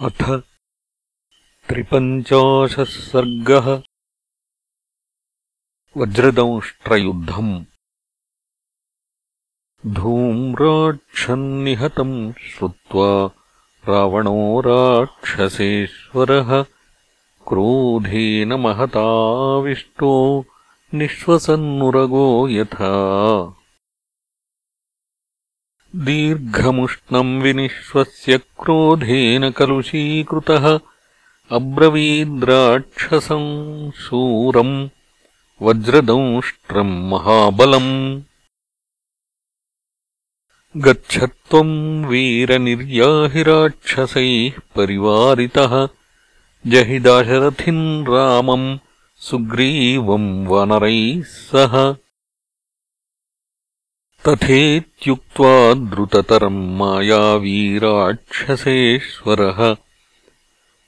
अथ त्रिपञ्चाशः सर्गः वज्रदंष्ट्रयुद्धम्। धूम्राक्षन्निहतम् श्रुत्वा रावणो राक्षसेश्वरः क्रोधेन महताविष्टो निःश्वसन्नुरगो यथा दीर्घमुष्णम् विनिश्वस्य क्रोधेन कलुषीकृतः अब्रवीद्राक्षसम् शूरम् वज्रदंष्ट्रम् महाबलम्। गच्छत्वम् वीरनिर्याहि राक्षसैः परिवारितः। जहि दाशरथिम् रामम् सुग्रीवम् वानरैः सह तथेत्युक्त्वा द्रुततरम् मायावीराक्षसेश्वरः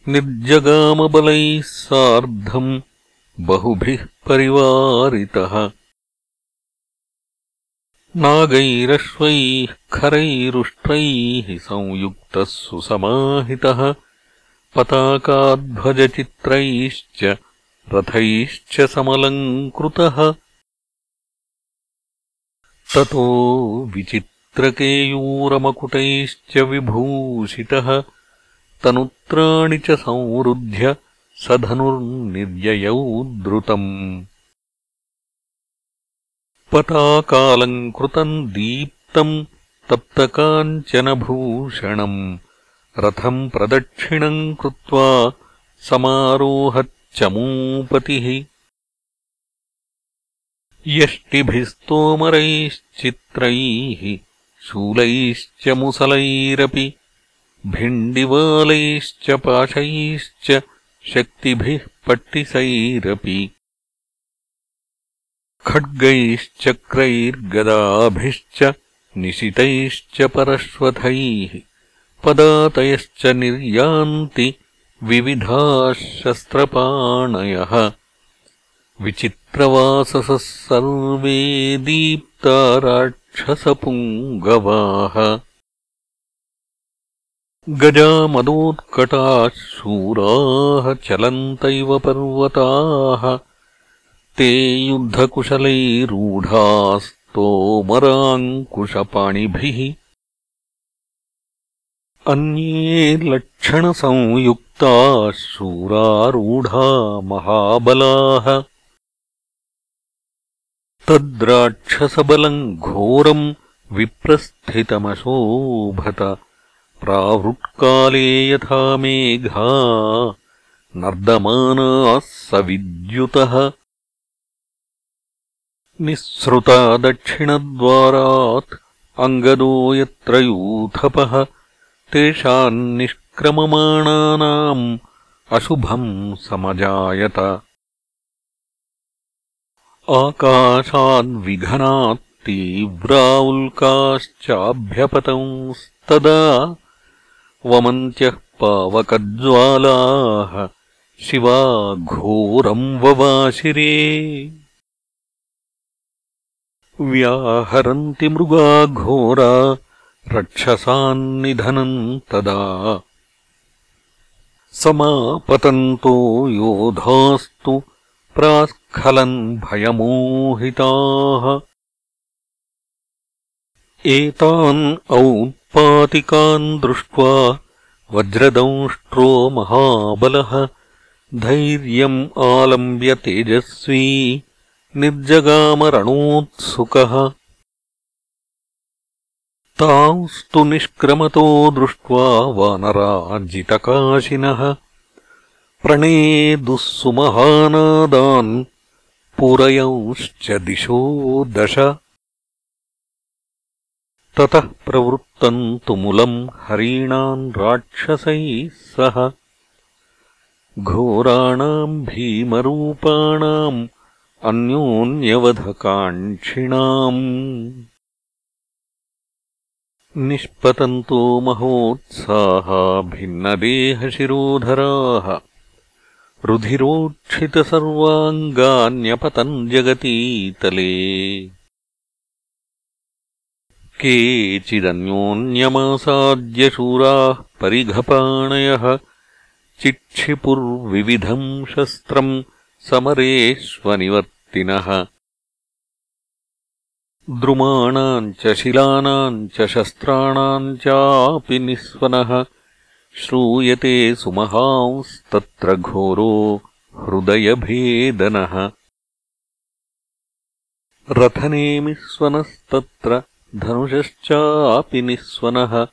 निर्जगामबलैः सार्धम् बहुभिः परिवारितः। नागैरश्वैः खरैरुष्ट्रैः संयुक्तः सुसमाहितः पताकाध्वजचित्रैश्च रथैश्च समलङ्कृतः ततो विचित्रकेयूरमकुटैश्च विभूषितः तनुत्राणि च संवृध्य स धनुर्निर्ययौ द्रुतम् पताकालङ्कृतम् दीप्तम् तप्तकाञ्चनभूषणम्। रथम् प्रदक्षिणम् कृत्वा समारोहच्चमूपतिः यष्टिभिस्तोमरैश्चित्रैः शूलैश्च मुसलैरपि भिण्डिवालैश्च पाशैश्च शक्तिभिः पट्टिसैरपि। खड्गैश्चक्रैर्गदाभिश्च निशितैश्च परश्वथैः पदातयश्च निर्यान्ति विविधाः शस्त्रपाणयः विचित्रवाससः सर्वे दीप्ता राक्षसपुङ्गवाः गजामदोत्कटाः शूराः चलन्त इव पर्वताः। ते युद्धकुशलैरूढास्तोमराङ्कुशपाणिभिः अन्ये लक्षणसंयुक्ताः शूरारूढा महाबलाः तद्राक्षसबलम् घोरम् विप्रस्थितमशोभत। प्रावृत्काले यथा मेघा नर्दमानाः स विद्युतः निःसृता दक्षिणद्वारात् अङ्गदो यत्र यूथपः तेषान्निष्क्रममाणानाम् अशुभम् समजायत आकाशाद्विघनात् तीव्रावुल्काश्चाभ्यपतंस्तदा वमन्त्यः पावकज्वालाः शिवा घोरम् ववाशिरे। व्याहरन्ति मृगा घोरा रक्षसान्निधनम् तदा। समापतन्तो योधास्तु प्रास्खलन् भयमोहिताः। एतान् औत्पातिकान् दृष्ट्वा वज्रदंष्ट्रो महाबलः धैर्यम् आलम्ब्य तेजस्वी निर्जगामरणोत्सुकः। तांस्तु निष्क्रमतो दृष्ट्वा वानराजितकाशिनः प्रणेदुःसुमहानादान् पुरयंश्च दिशो दश। ततः प्रवृत्तम् तुमुलम् हरीणाम् राक्षसैः सह। घोराणाम् भीमरूपाणाम् अन्योन्यवधकाङ्क्षिणाम्। निष्पतन्तो महोत्साहा भिन्नदेहशिरोधराः रुधिरोक्षितसर्वाङ्गान्यपतन् जगतीतले केचिदन्योन्यमासाद्यशूराः परिघपाणयः चिक्षिपुर्विविधम् शस्त्रम् समरेष्वनिवर्तिनः। द्रुमाणाम् च शिलानाम् च शस्त्राणाम् चापि निःस्वनः श्रूयते सुमहांस्तत्र घोरो हृदयभेदनः। रथनेमिस्वनस्तत्र धनुषश्चापि निःस्वनः।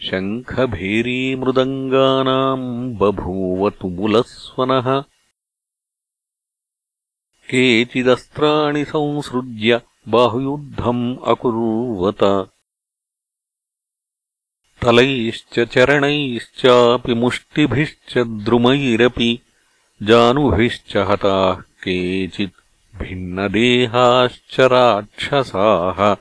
शङ्खभेरीमृदङ्गानाम् बभूव तुमुलस्वनः। केचिदस्त्राणि संसृज्य बाहुयुद्धम् अकुर्वत तलैश्च चरणैश्चापि मुष्टिभिश्च द्रुमैरपि जानुभिश्च हताः केचित् भिन्नदेहाश्च राक्षसाः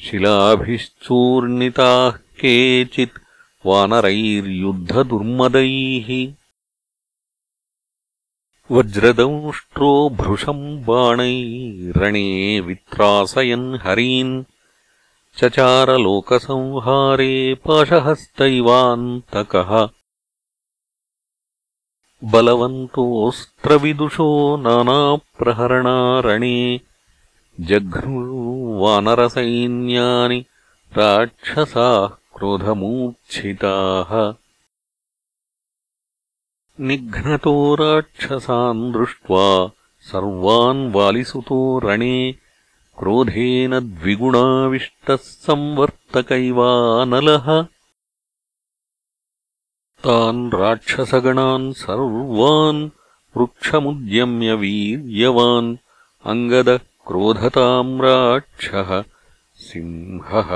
शिलाभिश्चूर्णिताः केचित् वानरैर्युद्धदुर्मदैः। वज्रदंष्ट्रो भृशम् बाणैरणे वित्रासयन् हरीन् चचारलोकसंहारे पाशहस्तैवान्तकः। बलवन्तोऽस्त्रविदुषो नानाप्रहरणारणे जघ्नुर्वानरसैन्यानि राक्षसाः क्रोधमूर्च्छिताः। निघ्नतो राक्षसान् दृष्ट्वा सर्वान् वालिसुतो रणे क्रोधेन द्विगुणाविष्टः संवर्तकैवानलः तान् राक्षसगणान् सर्वान् वृक्षमुद्यम्य वीर्यवान् अङ्गदः क्रोधताम् राक्षः सिंहः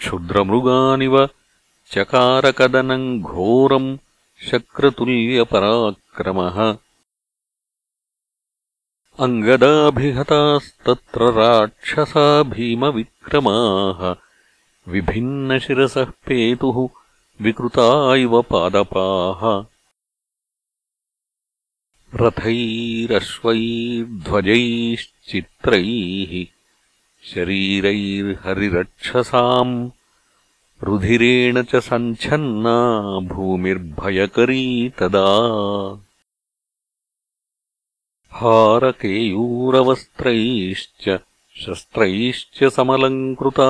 क्षुद्रमृगानिव चकारकदनम् घोरम् शक्रतुल्यपराक्रमः अङ्गदाभिहतास्तत्र राक्षसा भीमविक्रमाः। विभिन्नशिरसः पेतुः विकृता इव पादपाः। रथैरश्वैर्ध्वजैश्चित्रैः शरीरैर्हरिरक्षसाम् रुधिरेण च सञ्छन्ना भूमिर्भयकरी तदा हारकेयूरवस्त्रैश्च शस्त्रैश्च समलङ्कृता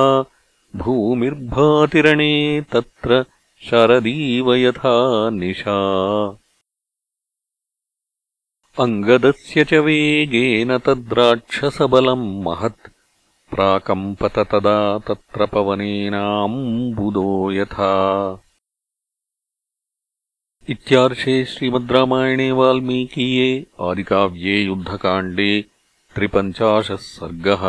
भूमिर्भातिरणे तत्र शरदीव यथा निशा। अङ्गदस्य च वेगेन तद्राक्षसबलम् महत् प्राकम्पत तदा तत्र पवनेनाम्बुदो यथा इत्यार्षे श्रीमद् रामायणे वाल्मीकीये आदिकाव्ये युद्धकाण्डे त्रिपञ्चाशः सर्गः